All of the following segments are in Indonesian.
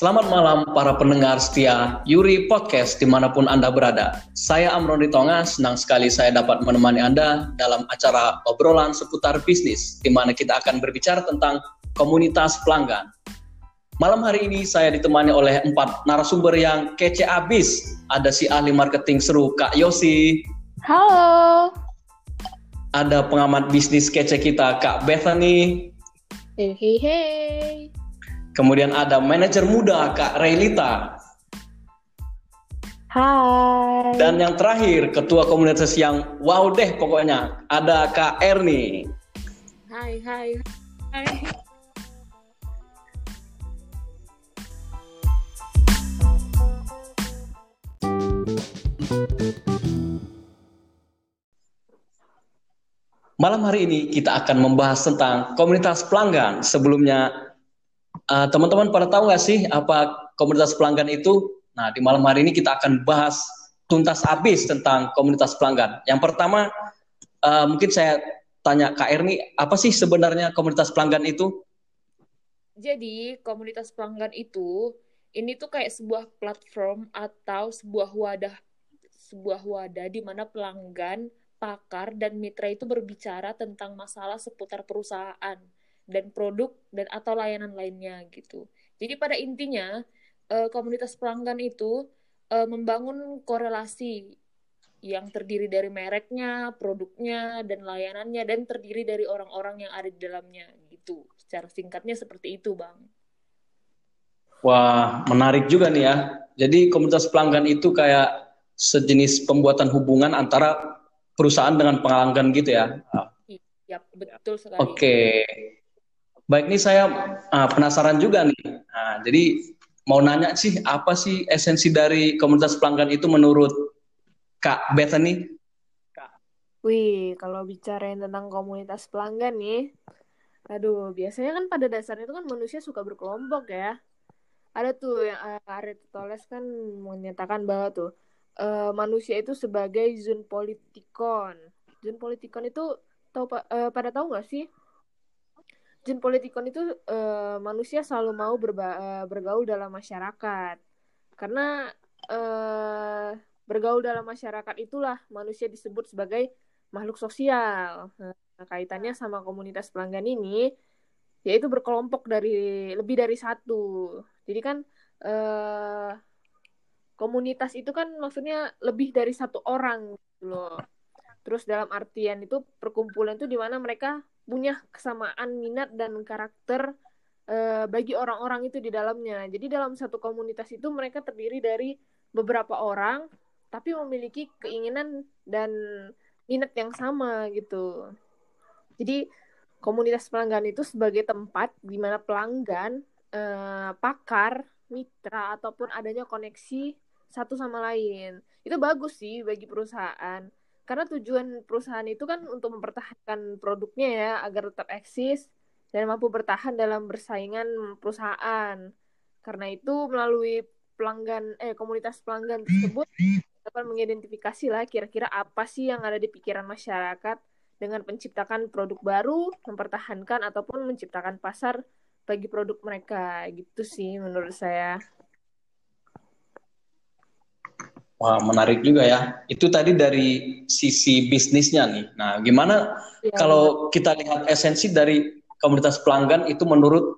Selamat malam para pendengar setia Yuri Podcast di mana pun Anda berada. Saya Amroni Tonga, senang sekali saya dapat menemani Anda dalam acara obrolan seputar bisnis, di mana kita akan berbicara tentang komunitas pelanggan. Malam hari ini saya ditemani oleh empat narasumber yang kece abis. Ada si ahli marketing seru Kak Yosi. Halo. Ada pengamat bisnis kece kita Kak Bethany. Hei hei hei. Kemudian ada manajer muda Kak Raylita. Hai. Dan yang terakhir ketua komunitas yang wow deh pokoknya ada Kak Erni. Hai hai hai. Malam hari ini kita akan membahas tentang komunitas pelanggan. Sebelumnya Uh, teman-teman pada tahu nggak sih apa komunitas pelanggan itu? Nah, di malam hari ini kita akan bahas tuntas habis tentang komunitas pelanggan. Yang pertama, uh, mungkin saya tanya Kak Erni, apa sih sebenarnya komunitas pelanggan itu? Jadi, komunitas pelanggan itu ini tuh kayak sebuah platform atau sebuah wadah sebuah wadah di mana pelanggan, pakar dan mitra itu berbicara tentang masalah seputar perusahaan dan produk dan atau layanan lainnya gitu. Jadi pada intinya uh, komunitas pelanggan itu uh, membangun korelasi yang terdiri dari mereknya, produknya, dan layanannya, dan terdiri dari orang-orang yang ada di dalamnya gitu. Secara singkatnya seperti itu, Bang. Wah, menarik juga nih ya. Jadi komunitas pelanggan itu kayak sejenis pembuatan hubungan antara perusahaan dengan pelanggan gitu ya. Iya, betul sekali. Oke. Okay. Baik, ini saya uh, penasaran juga nih. Nah, jadi mau nanya sih, apa sih esensi dari komunitas pelanggan itu menurut Kak Bethany? Wih, kalau bicarain tentang komunitas pelanggan nih, aduh, biasanya kan pada dasarnya itu kan manusia suka berkelompok ya. Ada tuh yang uh, Aristoteles kan menyatakan bahwa tuh uh, manusia itu sebagai zon politikon. Zon politikon itu tahu uh, pada tahu nggak sih Jin politikon itu uh, manusia selalu mau berba uh, bergaul dalam masyarakat karena uh, bergaul dalam masyarakat itulah manusia disebut sebagai makhluk sosial. Nah, kaitannya sama komunitas pelanggan ini yaitu berkelompok dari lebih dari satu. Jadi kan uh, komunitas itu kan maksudnya lebih dari satu orang gitu loh. Terus dalam artian itu perkumpulan itu di mana mereka punya kesamaan minat dan karakter uh, bagi orang-orang itu di dalamnya. Jadi dalam satu komunitas itu mereka terdiri dari beberapa orang tapi memiliki keinginan dan minat yang sama gitu. Jadi komunitas pelanggan itu sebagai tempat di mana pelanggan, uh, pakar, mitra ataupun adanya koneksi satu sama lain. Itu bagus sih bagi perusahaan karena tujuan perusahaan itu kan untuk mempertahankan produknya ya agar tetap eksis dan mampu bertahan dalam bersaingan perusahaan. Karena itu melalui pelanggan eh komunitas pelanggan tersebut dapat mengidentifikasi lah kira-kira apa sih yang ada di pikiran masyarakat dengan menciptakan produk baru, mempertahankan ataupun menciptakan pasar bagi produk mereka gitu sih menurut saya. Wah, menarik juga ya. Itu tadi dari sisi bisnisnya nih. Nah, gimana ya, kalau kita lihat esensi dari komunitas pelanggan itu menurut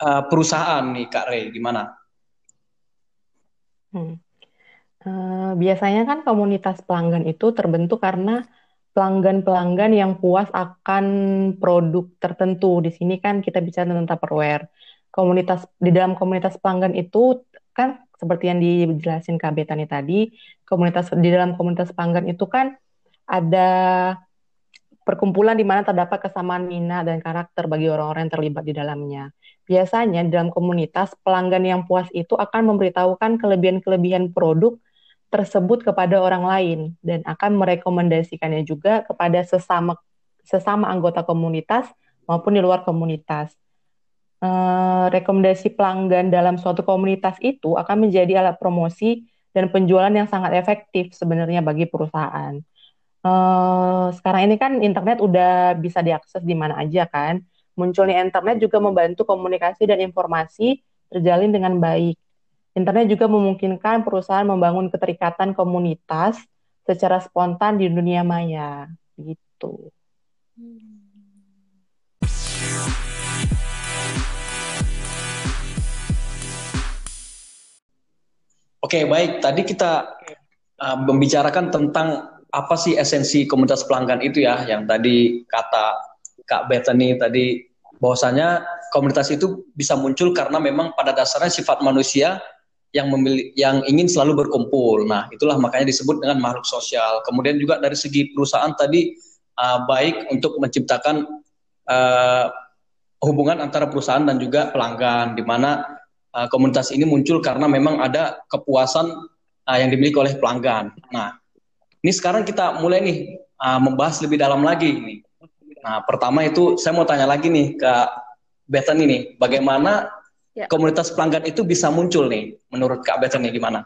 uh, perusahaan nih, Kak Rey, gimana? Hmm. Uh, biasanya kan komunitas pelanggan itu terbentuk karena pelanggan-pelanggan yang puas akan produk tertentu. Di sini kan kita bicara tentang Tupperware. Komunitas di dalam komunitas pelanggan itu kan seperti yang dijelasin Kak Betani tadi, komunitas di dalam komunitas pelanggan itu kan ada perkumpulan di mana terdapat kesamaan minat dan karakter bagi orang-orang yang terlibat di dalamnya. Biasanya di dalam komunitas pelanggan yang puas itu akan memberitahukan kelebihan-kelebihan produk tersebut kepada orang lain dan akan merekomendasikannya juga kepada sesama sesama anggota komunitas maupun di luar komunitas. Eh, rekomendasi pelanggan dalam suatu komunitas itu akan menjadi alat promosi dan penjualan yang sangat efektif sebenarnya bagi perusahaan. Uh, sekarang ini kan internet udah bisa diakses di mana aja kan. Munculnya internet juga membantu komunikasi dan informasi terjalin dengan baik. Internet juga memungkinkan perusahaan membangun keterikatan komunitas secara spontan di dunia maya. Gitu. Oke, baik. Tadi kita uh, membicarakan tentang apa sih esensi komunitas pelanggan itu ya, yang tadi kata Kak Bethany tadi bahwasanya komunitas itu bisa muncul karena memang pada dasarnya sifat manusia yang memilih yang ingin selalu berkumpul. Nah, itulah makanya disebut dengan makhluk sosial. Kemudian juga dari segi perusahaan tadi uh, baik untuk menciptakan uh, hubungan antara perusahaan dan juga pelanggan di mana uh, komunitas ini muncul karena memang ada kepuasan uh, yang dimiliki oleh pelanggan. Nah, ini sekarang kita mulai nih uh, membahas lebih dalam lagi nih. Nah, pertama itu saya mau tanya lagi nih ke Bethan ini, bagaimana ya. komunitas pelanggan itu bisa muncul nih menurut Kak Bethany gimana?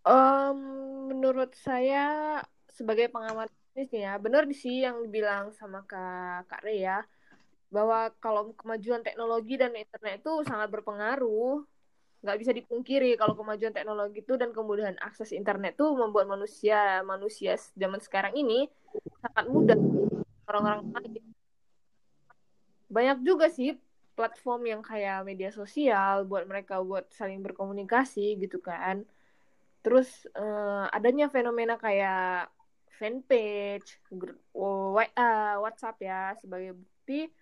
Um, menurut saya sebagai pengamat bisnis ya benar sih yang dibilang sama Kak Kak Re ya bahwa kalau kemajuan teknologi dan internet itu sangat berpengaruh. Nggak bisa dipungkiri kalau kemajuan teknologi itu dan kemudahan akses internet itu membuat manusia manusia zaman sekarang ini sangat mudah. Orang-orang banyak juga sih platform yang kayak media sosial buat mereka buat saling berkomunikasi gitu kan. Terus uh, adanya fenomena kayak fanpage, WA, WhatsApp ya sebagai bukti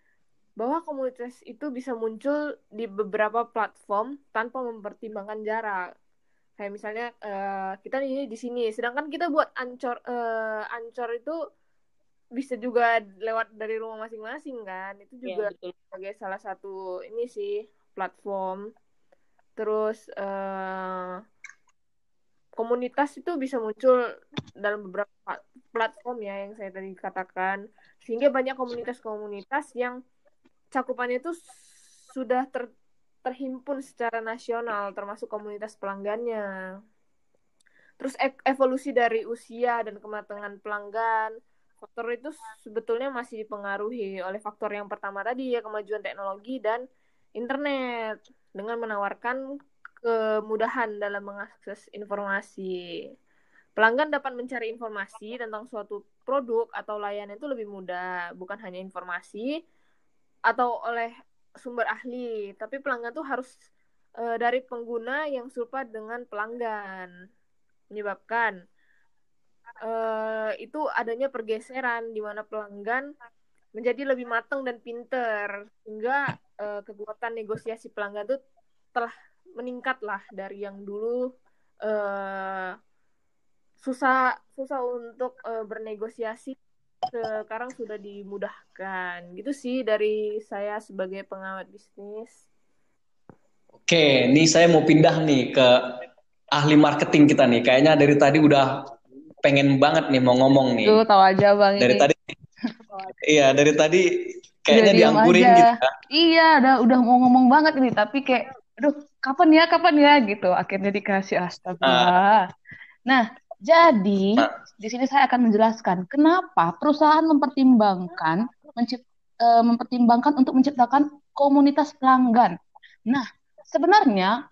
bahwa komunitas itu bisa muncul di beberapa platform tanpa mempertimbangkan jarak. Kayak misalnya uh, kita nih di sini, sedangkan kita buat ancor uh, ancor itu bisa juga lewat dari rumah masing-masing kan. Itu iya, juga ya, sebagai salah satu ini sih platform. Terus uh, komunitas itu bisa muncul dalam beberapa platform ya yang saya tadi katakan. Sehingga banyak komunitas-komunitas yang cakupannya itu sudah ter terhimpun secara nasional termasuk komunitas pelanggannya terus evolusi dari usia dan kematangan pelanggan faktor itu sebetulnya masih dipengaruhi oleh faktor yang pertama tadi ya kemajuan teknologi dan internet dengan menawarkan kemudahan dalam mengakses informasi. Pelanggan dapat mencari informasi tentang suatu produk atau layanan itu lebih mudah, bukan hanya informasi atau oleh sumber ahli, tapi pelanggan tuh harus e, dari pengguna yang serupa dengan pelanggan. Menyebabkan uh, itu adanya pergeseran di mana pelanggan menjadi lebih matang dan pinter sehingga uh, kekuatan negosiasi pelanggan itu telah meningkat lah dari yang dulu uh, susah susah untuk uh, bernegosiasi sekarang sudah dimudahkan gitu sih dari saya sebagai pengamat bisnis. Oke, ini saya mau pindah nih ke ahli marketing kita nih. Kayaknya dari tadi udah pengen banget nih mau ngomong nih. Tuh tahu aja bang. Dari ini. tadi. iya dari tadi kayaknya dianggurin gitu. Ya. Iya udah udah mau ngomong banget ini tapi kayak aduh kapan ya kapan ya gitu akhirnya dikasih astaga. Uh. Nah jadi uh. Di sini saya akan menjelaskan kenapa perusahaan mempertimbangkan mencipt, uh, mempertimbangkan untuk menciptakan komunitas pelanggan. Nah sebenarnya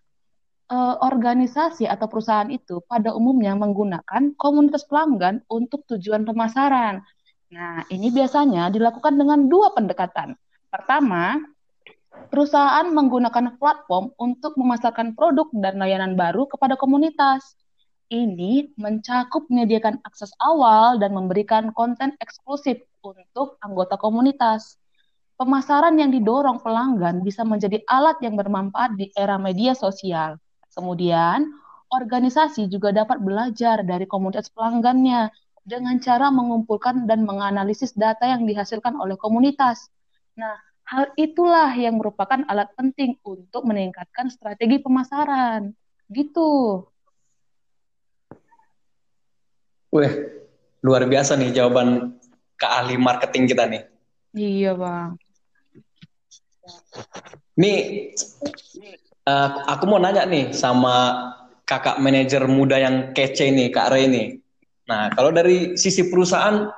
uh, organisasi atau perusahaan itu pada umumnya menggunakan komunitas pelanggan untuk tujuan pemasaran. Nah, ini biasanya dilakukan dengan dua pendekatan. Pertama, perusahaan menggunakan platform untuk memasarkan produk dan layanan baru kepada komunitas. Ini mencakup menyediakan akses awal dan memberikan konten eksklusif untuk anggota komunitas. Pemasaran yang didorong pelanggan bisa menjadi alat yang bermanfaat di era media sosial. Kemudian, organisasi juga dapat belajar dari komunitas pelanggannya dengan cara mengumpulkan dan menganalisis data yang dihasilkan oleh komunitas. Nah, hal itulah yang merupakan alat penting untuk meningkatkan strategi pemasaran. Gitu. Wih, luar biasa nih jawaban ke ahli marketing kita nih. Iya, Bang. Nih, uh, aku mau nanya nih sama kakak manajer muda yang kece nih, Kak Ray nih. Nah, kalau dari sisi perusahaan,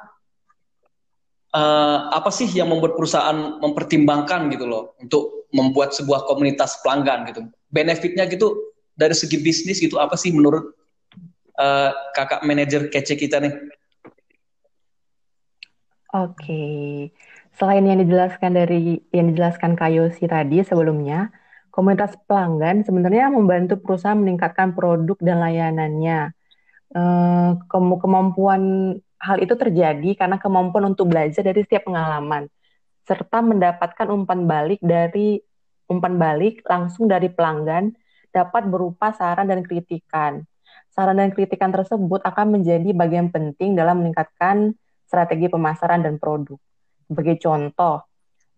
uh, apa sih yang membuat perusahaan mempertimbangkan gitu loh untuk membuat sebuah komunitas pelanggan gitu. Benefitnya gitu dari segi bisnis gitu apa sih menurut uh, kakak manajer kece kita nih? Oke, selain yang dijelaskan dari yang dijelaskan Kayosi tadi sebelumnya, komunitas pelanggan sebenarnya membantu perusahaan meningkatkan produk dan layanannya. Uh, kemampuan hal itu terjadi karena kemampuan untuk belajar dari setiap pengalaman serta mendapatkan umpan balik dari umpan balik langsung dari pelanggan dapat berupa saran dan kritikan. Saran dan kritikan tersebut akan menjadi bagian penting dalam meningkatkan strategi pemasaran dan produk. Sebagai contoh,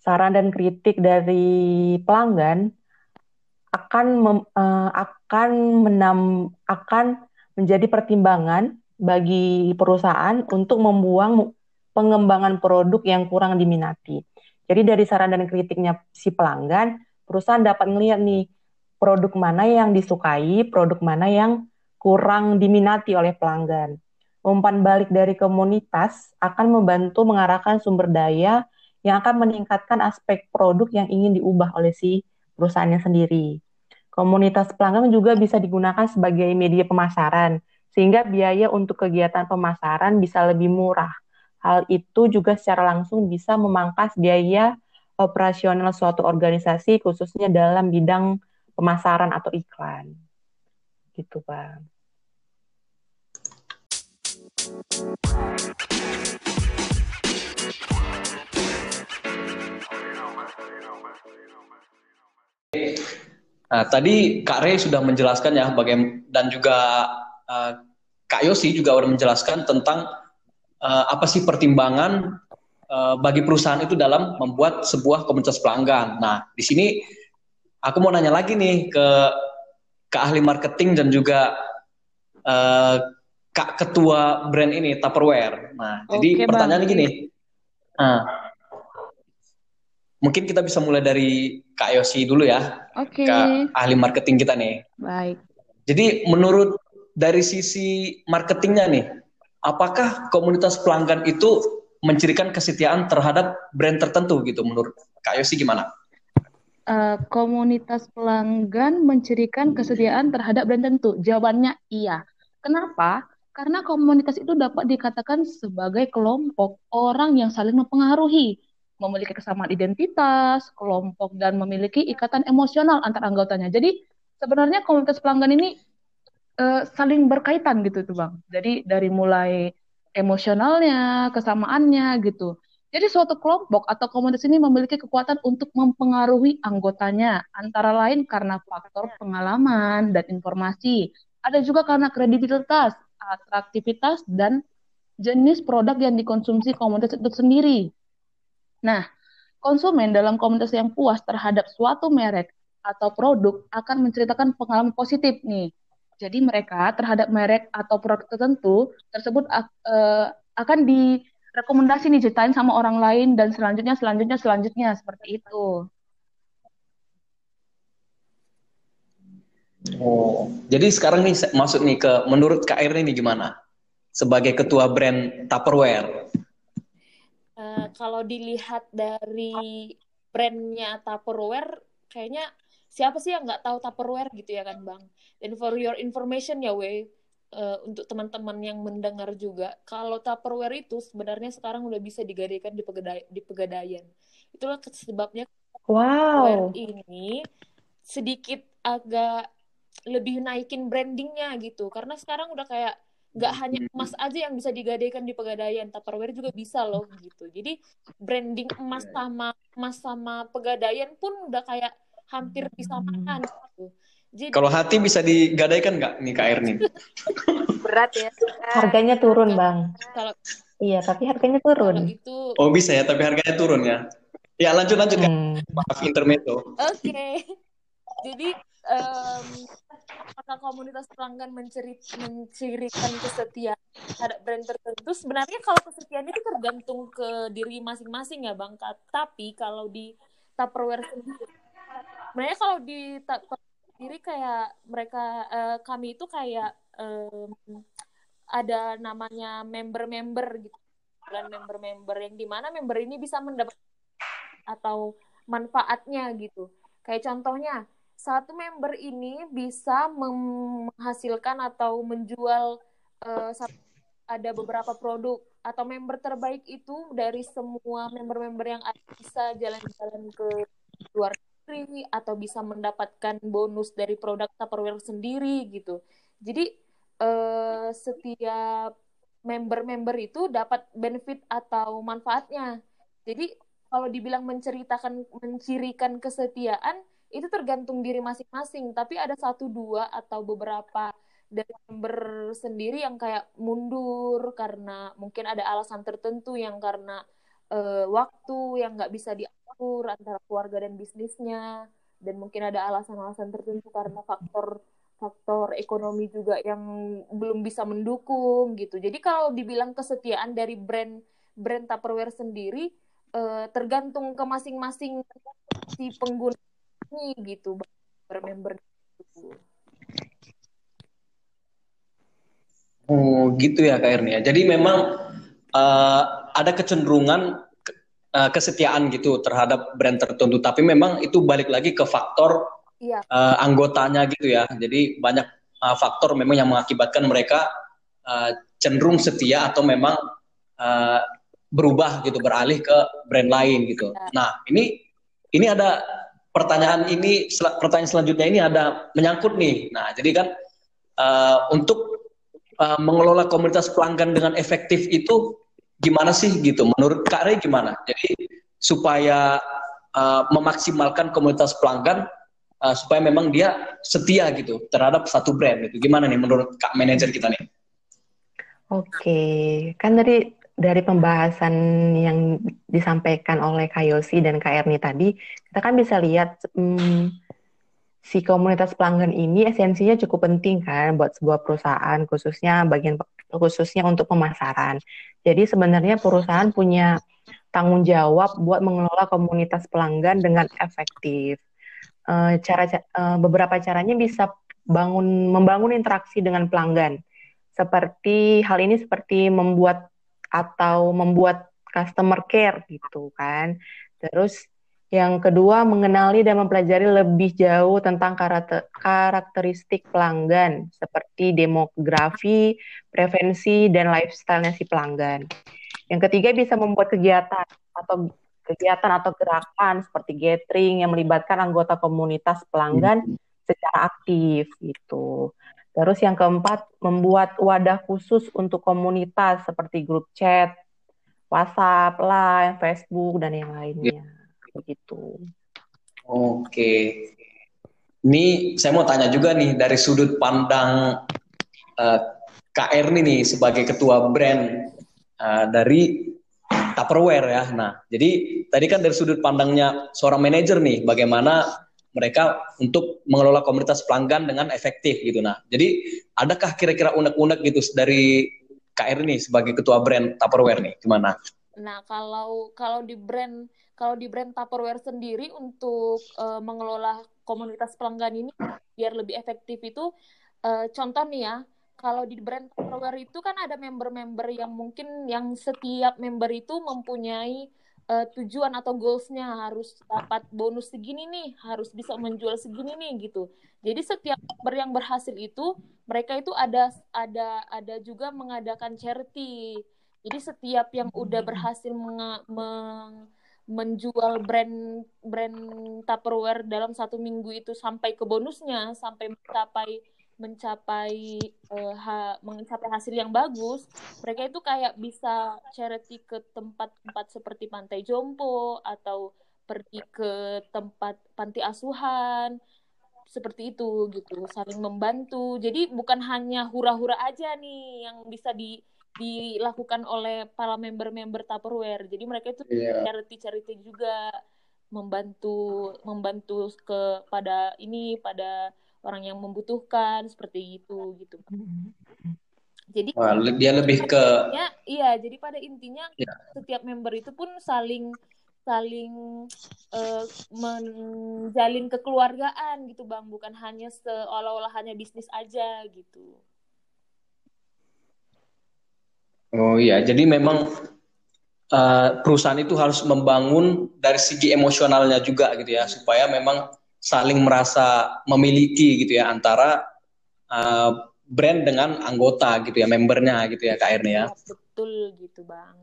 saran dan kritik dari pelanggan akan mem, uh, akan menam akan menjadi pertimbangan bagi perusahaan untuk membuang pengembangan produk yang kurang diminati. Jadi dari saran dan kritiknya si pelanggan, perusahaan dapat melihat nih produk mana yang disukai, produk mana yang kurang diminati oleh pelanggan. Umpan balik dari komunitas akan membantu mengarahkan sumber daya yang akan meningkatkan aspek produk yang ingin diubah oleh si perusahaannya sendiri. Komunitas pelanggan juga bisa digunakan sebagai media pemasaran sehingga biaya untuk kegiatan pemasaran bisa lebih murah. Hal itu juga secara langsung bisa memangkas biaya operasional suatu organisasi khususnya dalam bidang pemasaran atau iklan. Gitu, Pak. Nah, tadi Kak Rey sudah menjelaskan ya bagaimana dan juga uh, Kak Yosi juga sudah menjelaskan tentang uh, apa sih pertimbangan uh, bagi perusahaan itu dalam membuat sebuah komunitas pelanggan. Nah, di sini aku mau nanya lagi nih ke ke ahli marketing dan juga uh, Kak Ketua brand ini Tupperware. Nah, Oke, jadi pertanyaannya gini. Nah, mungkin kita bisa mulai dari Kak Yosi dulu ya. Oke. Kak ahli marketing kita nih. Baik. Jadi menurut dari sisi marketingnya nih, apakah komunitas pelanggan itu mencirikan kesetiaan terhadap brand tertentu gitu menurut Kak Yosi gimana? Uh, komunitas pelanggan mencirikan kesetiaan terhadap brand tertentu? Jawabannya iya. Kenapa? Karena komunitas itu dapat dikatakan sebagai kelompok orang yang saling mempengaruhi, memiliki kesamaan identitas, kelompok, dan memiliki ikatan emosional antar anggotanya. Jadi sebenarnya komunitas pelanggan ini uh, saling berkaitan gitu tuh bang. Jadi dari mulai emosionalnya, kesamaannya gitu. Jadi suatu kelompok atau komunitas ini memiliki kekuatan untuk mempengaruhi anggotanya, antara lain karena faktor pengalaman dan informasi. Ada juga karena kredibilitas, atraktivitas, dan jenis produk yang dikonsumsi komunitas itu sendiri. Nah, konsumen dalam komunitas yang puas terhadap suatu merek atau produk akan menceritakan pengalaman positif nih jadi mereka terhadap merek atau produk tertentu tersebut uh, akan direkomendasi nih ceritain sama orang lain dan selanjutnya selanjutnya selanjutnya seperti itu. Oh, jadi sekarang nih masuk nih ke menurut Kak Irni nih gimana? Sebagai ketua brand Tupperware. Uh, kalau dilihat dari brandnya Tupperware, kayaknya siapa sih yang nggak tahu Tupperware gitu ya kan Bang? Dan for your information ya we uh, untuk teman-teman yang mendengar juga, kalau Tupperware itu sebenarnya sekarang udah bisa digadaikan di, pegadai, di pegadaian. Itulah sebabnya wow. ini sedikit agak lebih naikin brandingnya gitu. Karena sekarang udah kayak nggak hanya emas aja yang bisa digadaikan di pegadaian, Tupperware juga bisa loh gitu. Jadi branding emas sama emas sama pegadaian pun udah kayak hampir disamakan gitu. Jadi, Kalau hati bisa digadaikan nggak nih Kak Erni? Berat ya. Harganya turun bang. Kalau Iya, tapi harganya turun. Itu... Oh bisa ya, tapi harganya turun ya. Ya lanjut lanjut hmm. Maaf intermezzo. Oke. Okay. Jadi um, apakah komunitas pelanggan menciri, mencirikan kesetiaan terhadap brand tertentu? Sebenarnya kalau kesetiaan itu tergantung ke diri masing-masing ya bang. Tapi kalau di Tupperware sendiri, sebenarnya kalau di sendiri kayak mereka uh, kami itu kayak um, ada namanya member-member gitu dengan member-member yang di mana member ini bisa mendapat atau manfaatnya gitu. Kayak contohnya, satu member ini bisa menghasilkan atau menjual uh, ada beberapa produk atau member terbaik itu dari semua member-member yang bisa jalan-jalan ke luar negeri atau bisa mendapatkan bonus dari produk Tupperware sendiri gitu. Jadi uh, setiap member-member itu dapat benefit atau manfaatnya. Jadi kalau dibilang menceritakan mencirikan kesetiaan itu tergantung diri masing-masing tapi ada satu dua atau beberapa dari member sendiri yang kayak mundur karena mungkin ada alasan tertentu yang karena uh, waktu yang nggak bisa diatur antara keluarga dan bisnisnya dan mungkin ada alasan-alasan tertentu karena faktor faktor ekonomi juga yang belum bisa mendukung gitu. Jadi kalau dibilang kesetiaan dari brand brand Tupperware sendiri uh, tergantung ke masing-masing si pengguna ini gitu bermember gitu. Oh gitu ya Kak Ernia. Jadi memang uh, ada kecenderungan uh, kesetiaan gitu terhadap brand tertentu, tapi memang itu balik lagi ke faktor iya. uh, anggotanya gitu ya. Jadi banyak uh, faktor memang yang mengakibatkan mereka uh, cenderung setia atau memang uh, berubah gitu beralih ke brand lain gitu. Ya. Nah ini ini ada pertanyaan ini pertanyaan selanjutnya ini ada menyangkut nih. Nah jadi kan uh, untuk uh, mengelola komunitas pelanggan dengan efektif itu gimana sih gitu? Menurut Kak Rey gimana? Jadi supaya uh, memaksimalkan komunitas pelanggan uh, supaya memang dia setia gitu terhadap satu brand gitu. Gimana nih menurut Kak manajer kita nih? Oke, kan dari dari pembahasan yang disampaikan oleh Kak dan Kak tadi, kita kan bisa lihat hmm, si komunitas pelanggan ini esensinya cukup penting kan buat sebuah perusahaan, khususnya bagian khususnya untuk pemasaran. Jadi sebenarnya perusahaan punya tanggung jawab buat mengelola komunitas pelanggan dengan efektif. Uh, cara uh, beberapa caranya bisa bangun membangun interaksi dengan pelanggan. Seperti hal ini seperti membuat atau membuat customer care gitu kan. Terus yang kedua, mengenali dan mempelajari lebih jauh tentang karakter, karakteristik pelanggan, seperti demografi, preferensi, dan lifestyle-nya si pelanggan. Yang ketiga, bisa membuat kegiatan atau kegiatan atau gerakan seperti gathering yang melibatkan anggota komunitas pelanggan secara aktif gitu. Terus yang keempat, membuat wadah khusus untuk komunitas seperti grup chat, WhatsApp, Line, Facebook, dan yang lainnya. Begitu. Oke. Ini saya mau tanya juga nih dari sudut pandang uh, eh, KR nih sebagai ketua brand uh, dari Tupperware ya. Nah, jadi tadi kan dari sudut pandangnya seorang manajer nih, bagaimana mereka untuk mengelola komunitas pelanggan dengan efektif gitu. Nah, jadi adakah kira-kira unek-unek gitu dari KR ini sebagai ketua brand Tupperware nih gimana? Nah, kalau kalau di brand kalau di brand Tupperware sendiri untuk uh, mengelola komunitas pelanggan ini biar lebih efektif itu uh, contoh nih ya, kalau di brand Tupperware itu kan ada member-member yang mungkin yang setiap member itu mempunyai uh, tujuan atau goalsnya harus dapat bonus segini nih, harus bisa menjual segini nih gitu. Jadi setiap member yang berhasil itu mereka itu ada ada ada juga mengadakan charity. Jadi setiap yang udah berhasil meng, meng, menjual brand brand Tupperware dalam satu minggu itu sampai ke bonusnya sampai mencapai mencapai uh, ha, mencapai hasil yang bagus, mereka itu kayak bisa charity ke tempat-tempat seperti Pantai Jompo atau pergi ke tempat panti asuhan seperti itu gitu, saling membantu. Jadi bukan hanya hura-hura aja nih yang bisa di dilakukan oleh para member-member Tupperware. Jadi mereka itu yeah. charity-charity juga membantu membantu kepada ini pada orang yang membutuhkan seperti itu gitu. Jadi Wah, dia lebih ke ya, iya jadi pada intinya ya. setiap member itu pun saling saling uh, menjalin kekeluargaan gitu bang. Bukan hanya seolah-olah hanya bisnis aja gitu. Oh iya. Jadi memang uh, perusahaan itu harus membangun dari segi emosionalnya juga gitu ya supaya memang saling merasa memiliki gitu ya antara uh, brand dengan anggota gitu ya membernya gitu ya Kak Erni ya. ya betul gitu bang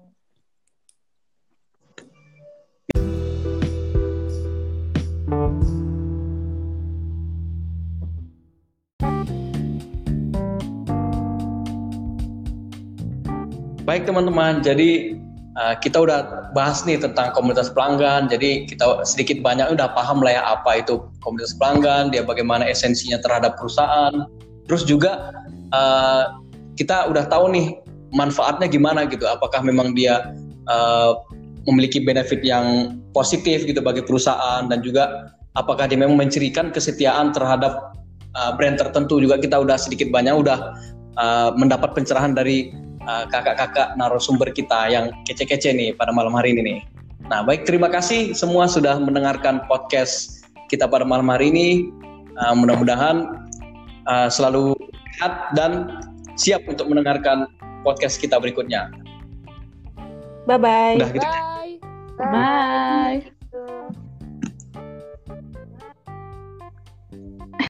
Baik teman-teman, jadi uh, kita udah bahas nih tentang komunitas pelanggan. Jadi kita sedikit banyak udah paham lah ya apa itu komunitas pelanggan, dia bagaimana esensinya terhadap perusahaan. Terus juga uh, kita udah tahu nih manfaatnya gimana gitu. Apakah memang dia uh, memiliki benefit yang positif gitu bagi perusahaan dan juga apakah dia memang mencirikan kesetiaan terhadap uh, brand tertentu juga kita udah sedikit banyak udah uh, mendapat pencerahan dari Eh, kakak-kakak narasumber kita yang kece-kece nih pada malam hari ini nih. Nah, baik terima kasih semua sudah mendengarkan podcast kita pada malam hari ini. Uh, mudah-mudahan uh, selalu sehat dan siap untuk mendengarkan podcast kita berikutnya. Bye bye. Udah gitu. bye Bye.